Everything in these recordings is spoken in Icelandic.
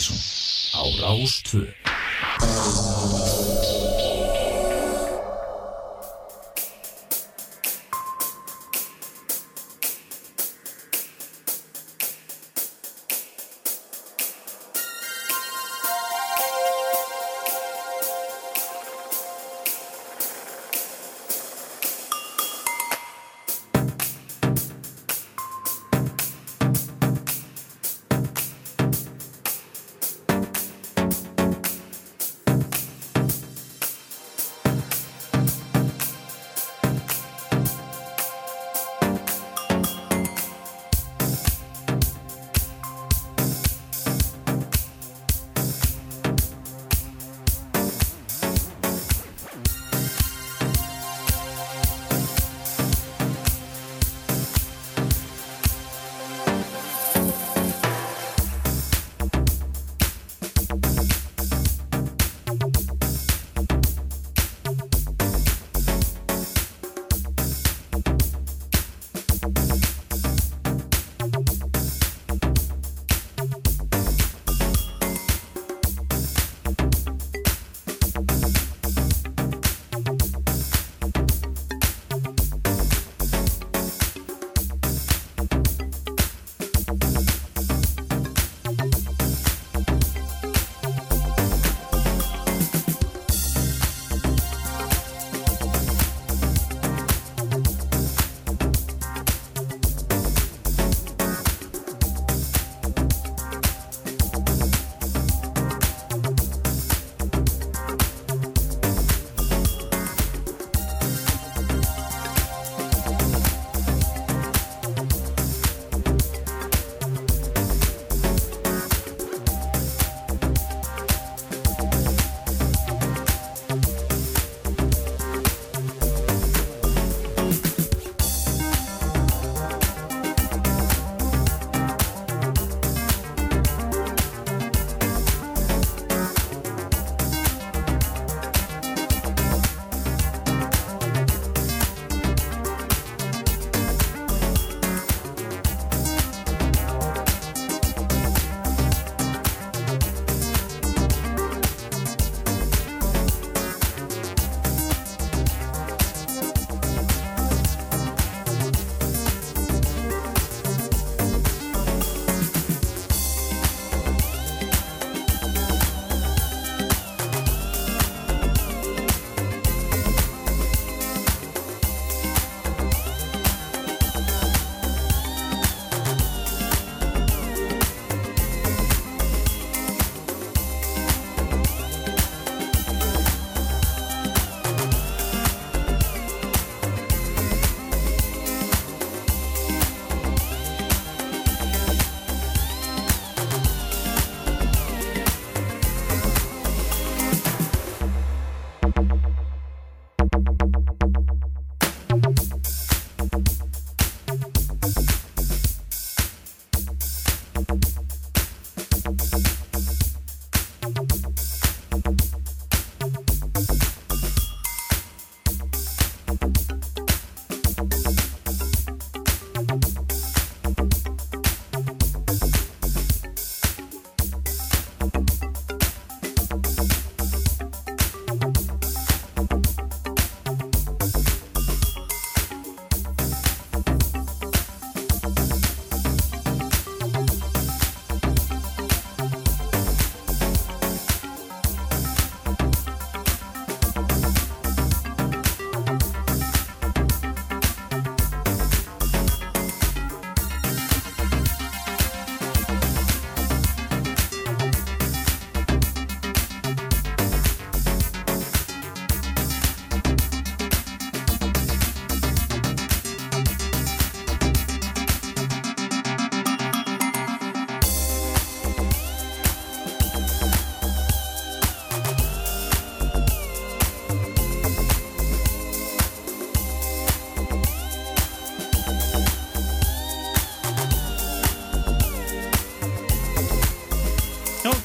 Partíson á Rástvö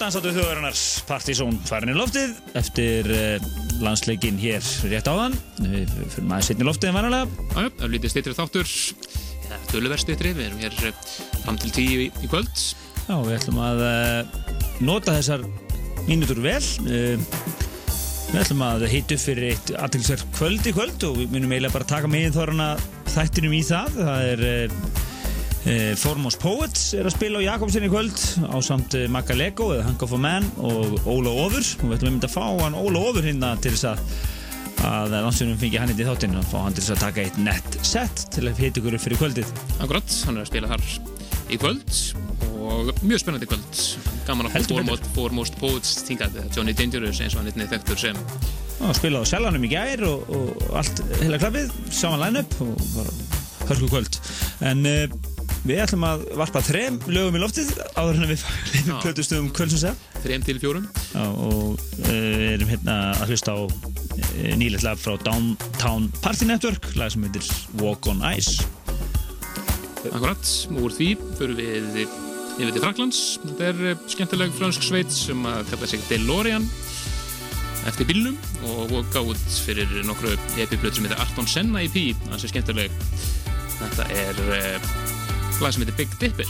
dansáttu þjóðarinnar Partizón farin í loftið eftir uh, landsleikin hér rétt áðan við fyrir maður setni loftið en vanalega Já, það er lítið steytri þáttur eða tölverð steytri, við erum hér eh, fram til tíu í, í kvöld Já, við ætlum að uh, nota þessar mínútur vel. Við ætlum að hitu fyrir eitt aðtilsverð kvöld í kvöld og við munum eiginlega bara taka meginn þorrana þættinum í það. Það er uh, Foremost Poets er að spila á Jakobsen í kvöld á samt Magga Lego eða Hang of a Man og Óla Ófur og við ætlum mynda að fá hann Óla Ófur hérna til þess að að landsfjörnum fengi hann í þáttinn og fá hann til þess að taka eitt nett set til að hita ykkur upp fyrir kvöldið. Akkurat, hann er að spila þar í kvöld og mjög spennandi kvöld. Gaman að fór Foremost Poets þingað Johnny Dangerous eins og hann einnig þekktur sem. Spilaði á Sjallanum í gær og, og allt heila klappið, saman line-up og bara hörku kvöld. En uh, við ætlum að varpa þrem lögum í loftið áður en við plötustum kvöldsum segja þrem til fjórum Já, og uh, við erum hérna að hlusta á uh, nýlegt lag frá Downtown Party Network lag sem heitir Walk on Ice Akkurat, úr því fyrir við yfir til Fraklands. Þetta er eh, skemmtileg fransk sveit sem að kalla sig DeLorean eftir bílnum og gáð fyrir nokkru epiplöð sem heitir Arton Senna EP, það sé skemmtileg. Þetta er uh, lag sem heitir Big Dipper.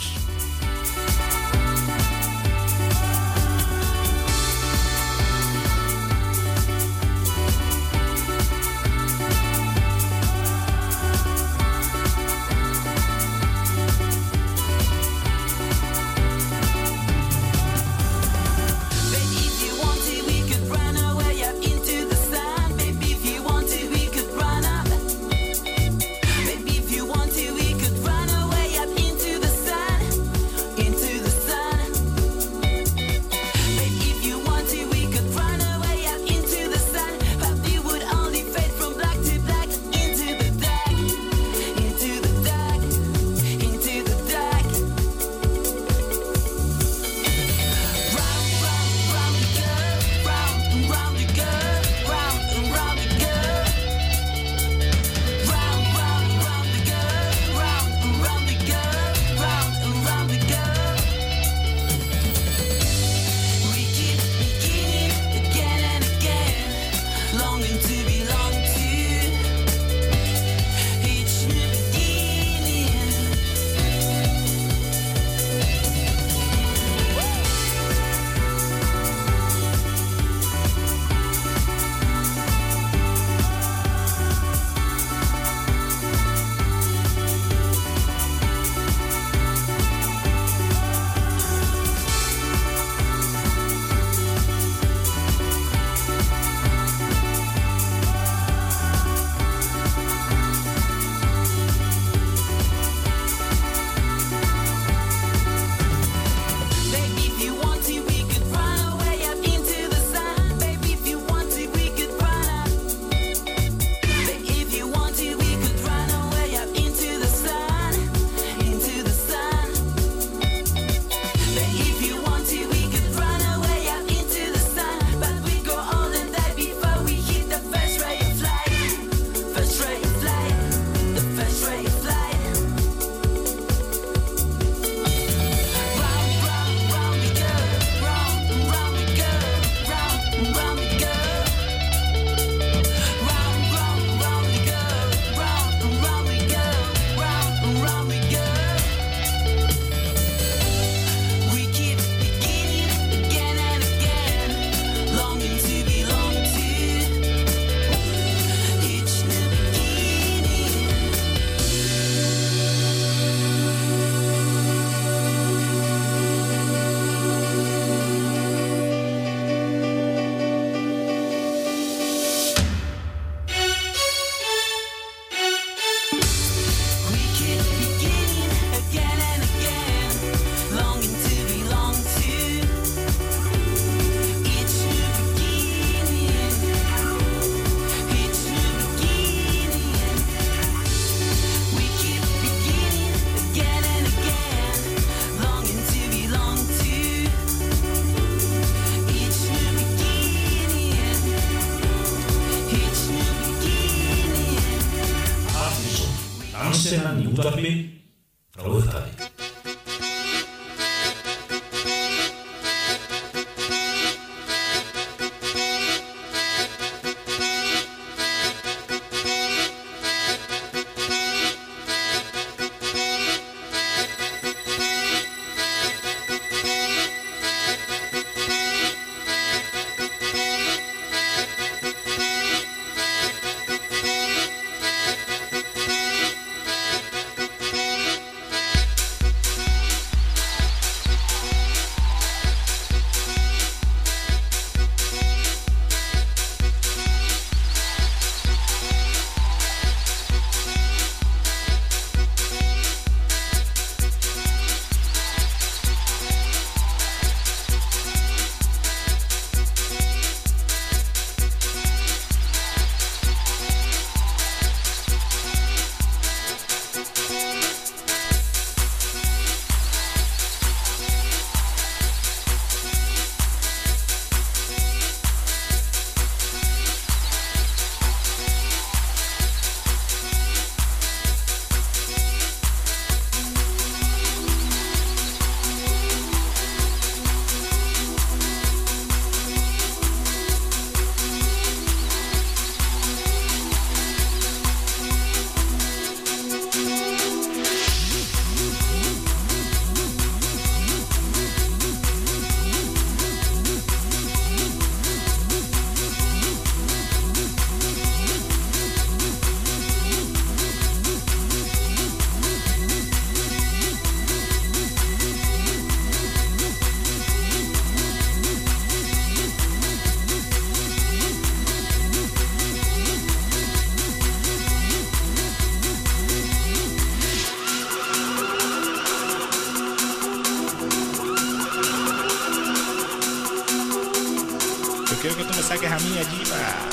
Allí para...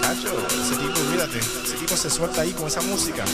Chacho, ese tipo, olvídate, ese tipo se suelta ahí con esa música.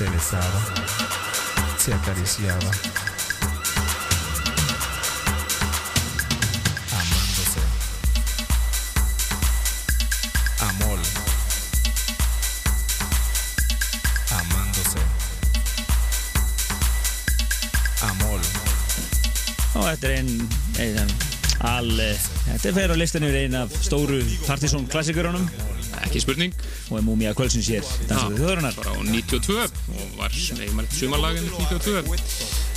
Se besaba, se acariciaba. Amándose. Amor. Amándose. Amor. Og þetta er einn ein, al, eh, þetta er fyrir á listinu yfir einn af stóru Partizón klassikörunum Ekki spurning. Og er múmia kvöldsins hér. Dansaði þjóðurinnar Bara á 92 og var, nei, maður sumarlagin 92.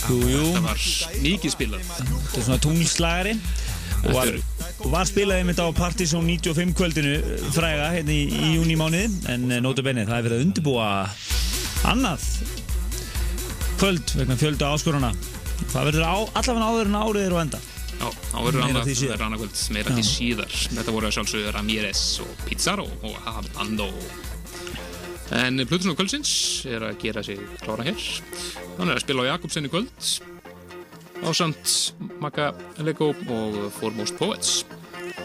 Jú, jú, Það var mikið spilað. þetta er svona tunglslagari. Og var, var spilaði mitt á Partizón 95 kvöldinu eh, fræga hérna í, í júni mánuði. En eh, nota benni það er verið að undirbúa annað kvöld vegna fjöldu áskoruna það verður á, allavega áður en árið er á enda Já, þá verður það er annað kvöld, meira því síðar. Þetta voru að sjálfsögðu Ramírez og Pizarro og Habando. En Plutusnóð kvöldsins er að gera sig klára hér. Hann er að spila á Jakobsen í kvöld ásamt Maka Lego og Foremost Poets.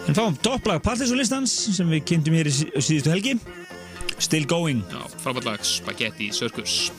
en fáum topplag Partizón listans sem við kynntum hér í sí- síðustu helgi Still Going Já, frábært lag Spaghetti Circus.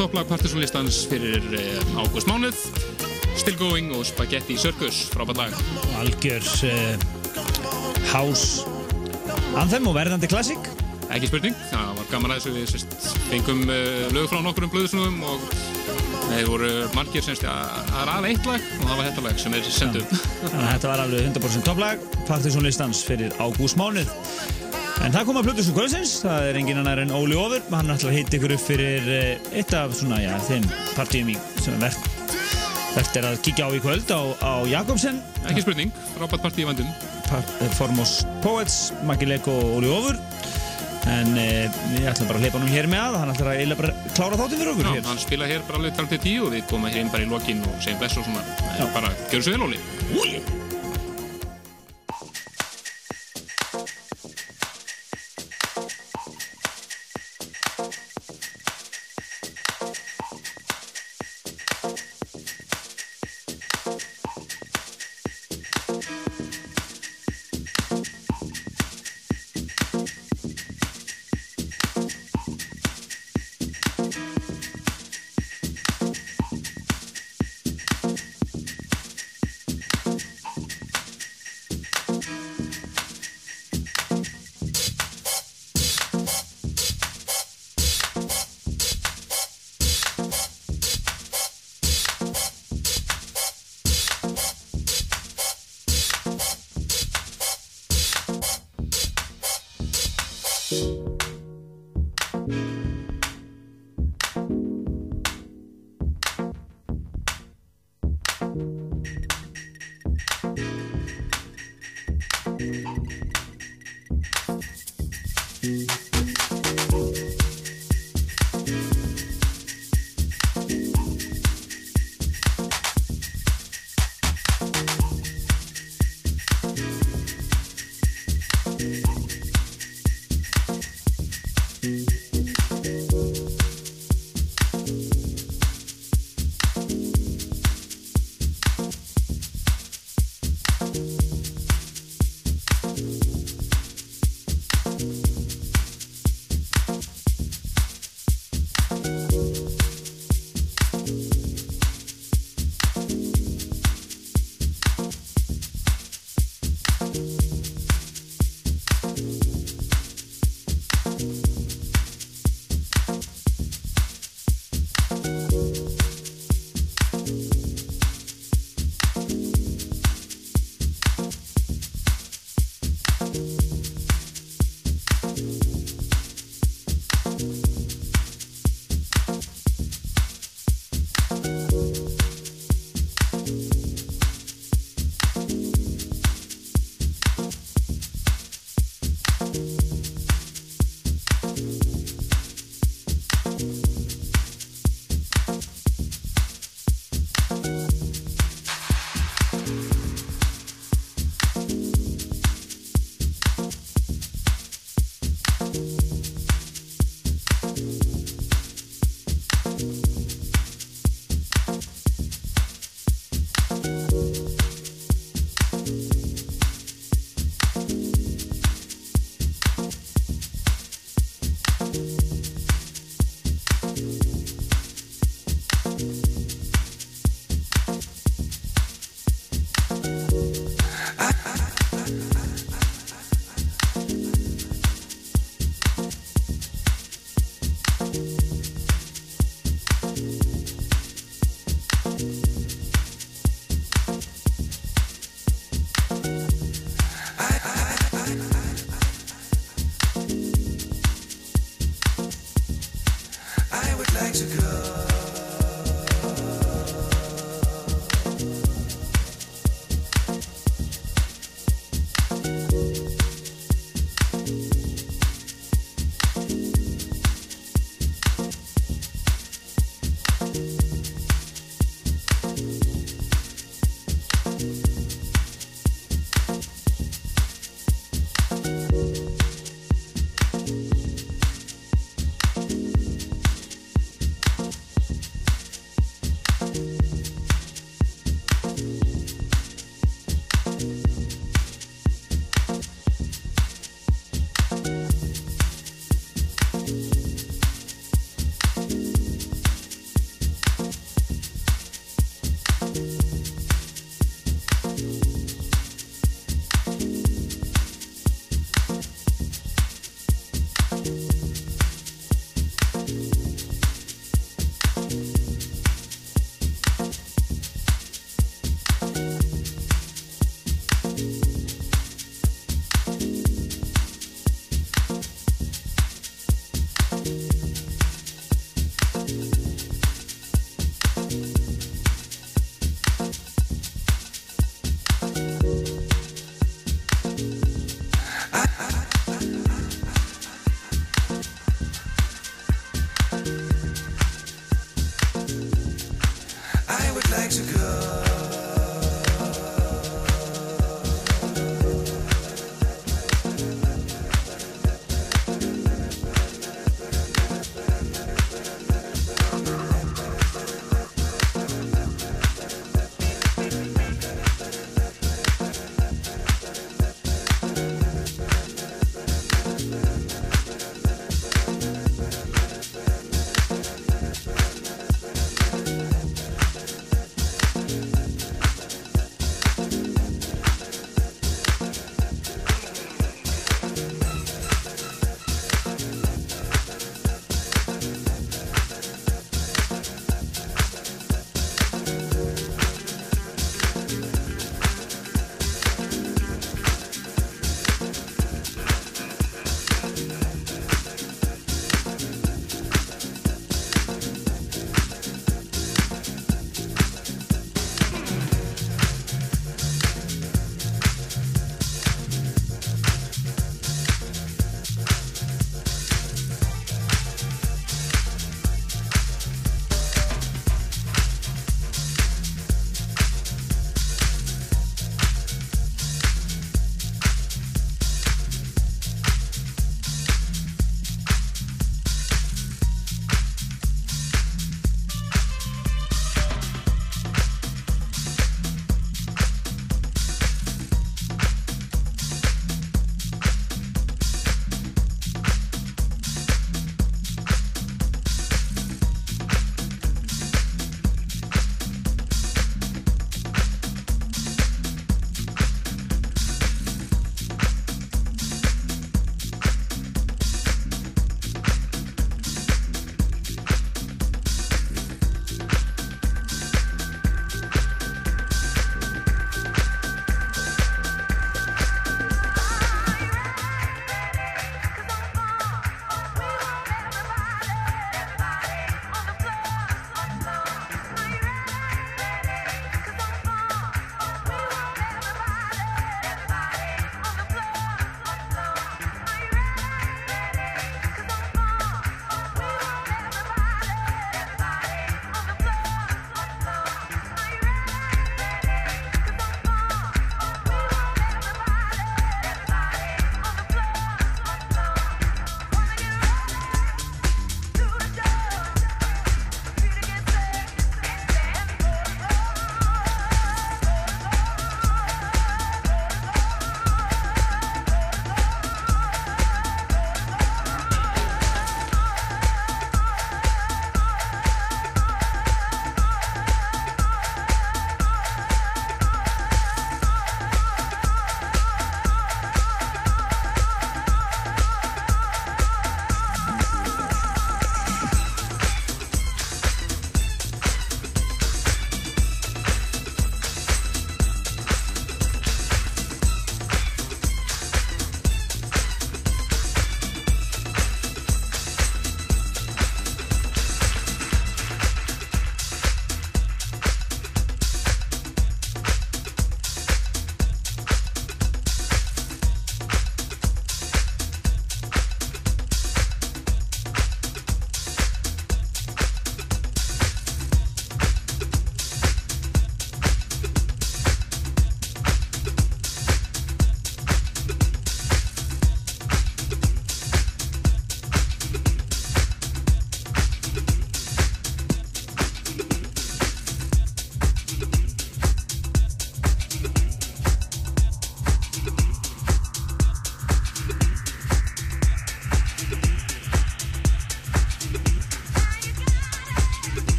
Topplag partysónlistans fyrir eh, ágúst mánuð. Still Going og Spaghetti Circus frábært lag algjör uh, house anthem og verðandi klassík. Ekki spurning, það var gaman að þessu. Við sérst, fengum uh, lög frá nokkurum blöðusnúðum og þeir voru margir semst, að aðeins eitt lag og það var þetta lag sem er senduð þetta var alveg 100% topplag Partiðsson listans fyrir ágúst mánuð en það kom að Plutusson Kvölsins það er engin annar en Óli Ófur hann ætlar að hitta ykkur upp fyrir eh, eitt af svona, já, þeim partíum í sem verð Þetta er að kíkja á í kvöld á, á Jakobsen. Ekki spurning, frábært partí í vandum Par- eh, Formos Poets, Maggi Lego og Óli Ófur en e, við ætlum bara að hleypa hann hér með að hann ætlar að eiginlega bara klára þáttinn fyrir okkur Já, hér. hann spila hér bara alveg 12 til 10 og við komum hér inn bara í lokin og segjum bless og svona. Já. bara, gjör svo vel Óli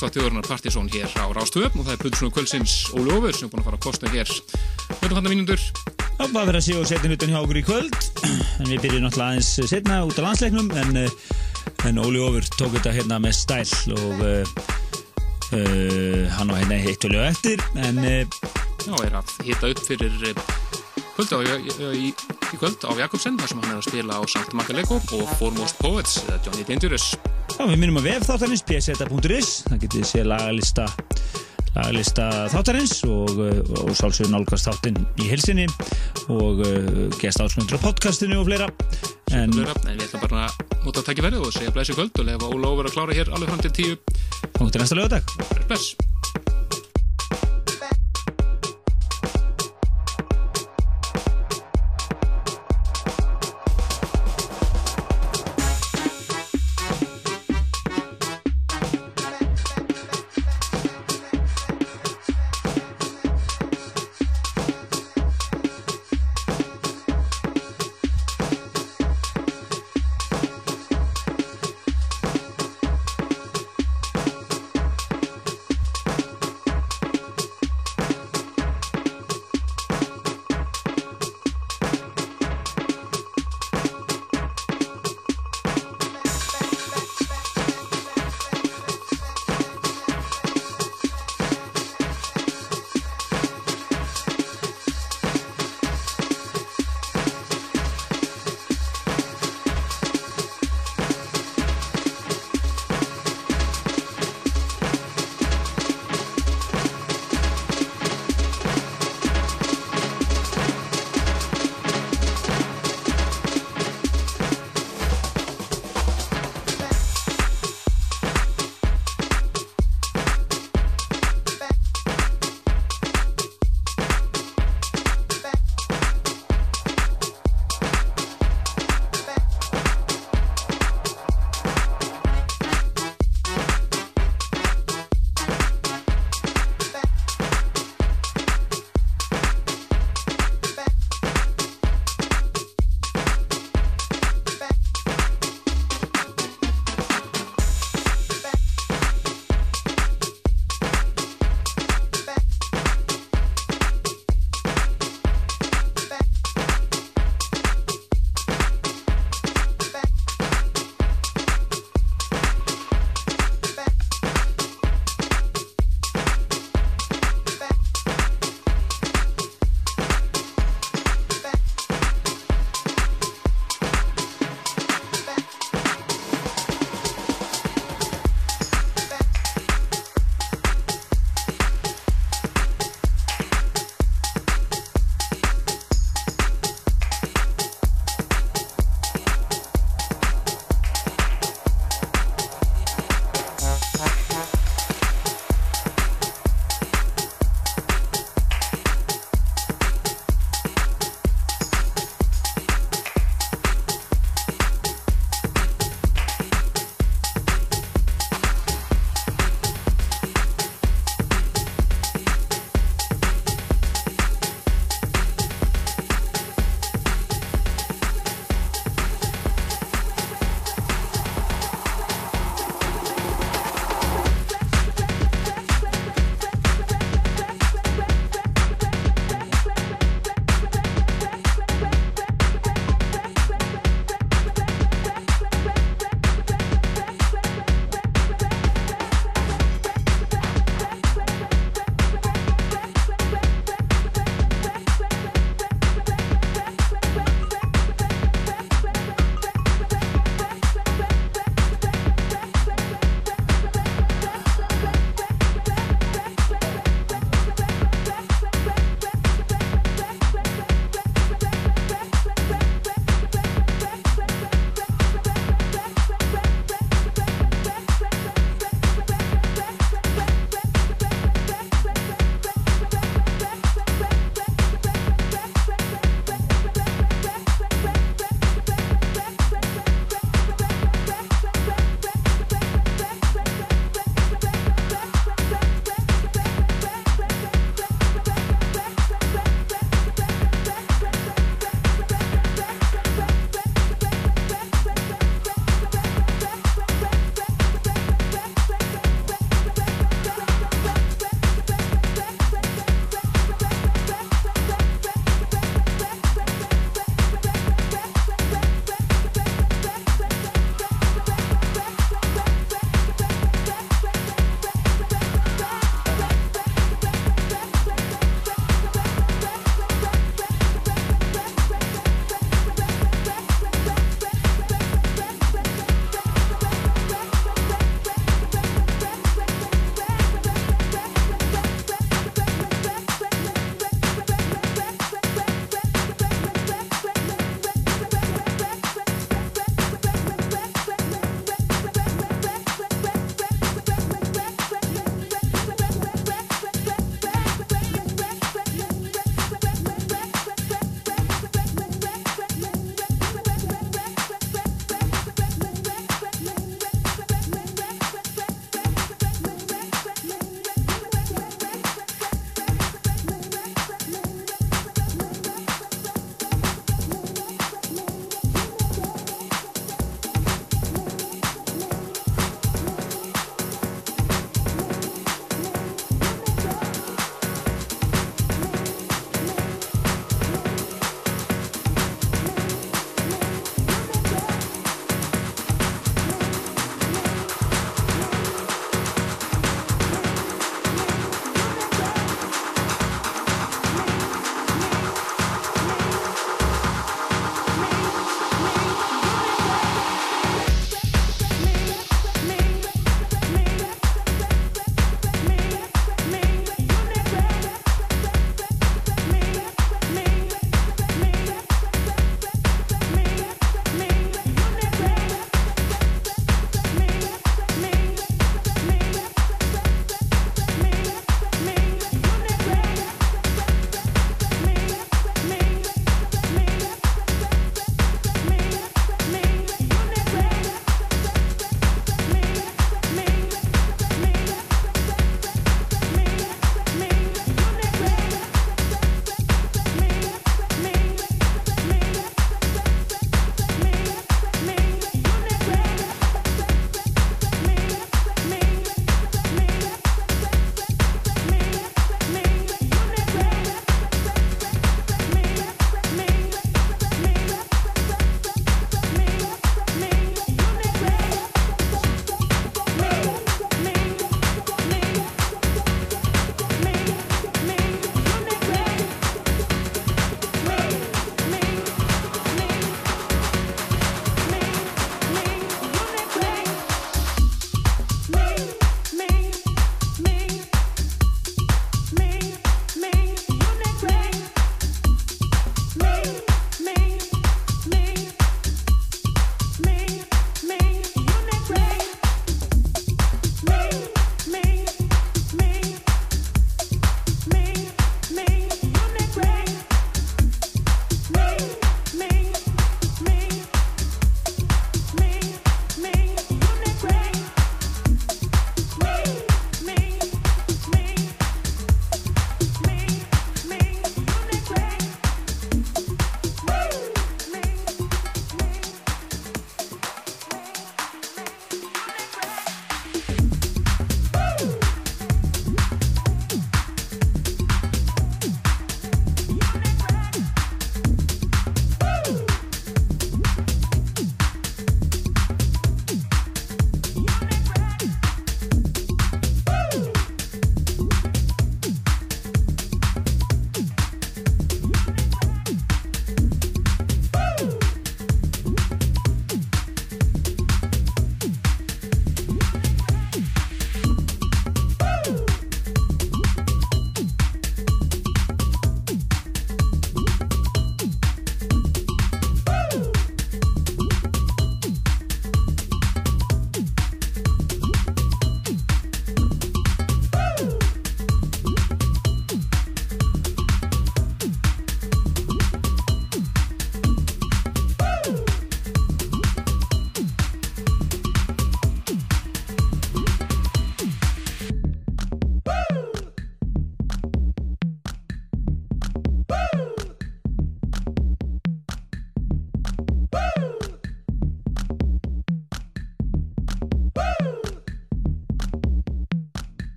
á Danstátt þjóðurnar Partizón hér á Rástöðum og það er og Kvölsins Óli Ófur sem er búin að fara að kosta hér Þetta fann það mínundur Já, bara verið að sé og setja utan hjá okkur í kvöld. En við byrjum náttúrulega aðeins setna út á landsleiknum en, eh, en Óli Ófur tók þetta hérna með stæl og uh, uh, hann var hérna heitt og lög eftir en uh, Já, er að hita upp fyrir eh, kvöld á, í, í, kvöld á Jakobsen þar sem hann er að spila á Sankt Makaleko og Foremost Poets Johnny Dangerous já, við minnum að vef þáttarins pseta.is, það getið sé lagalista lagalista þáttarins og, uh, og sálsögur nálgast þáttinn í hilsinni og uh, gest áskundur á podcastinu og fleira. En en, en við ætlum bara að nota að takja verið og segja blessi kvöld og lefa Óla Ófur að klára hér alveg fram til tíu. Komum til næsta lögadag Bless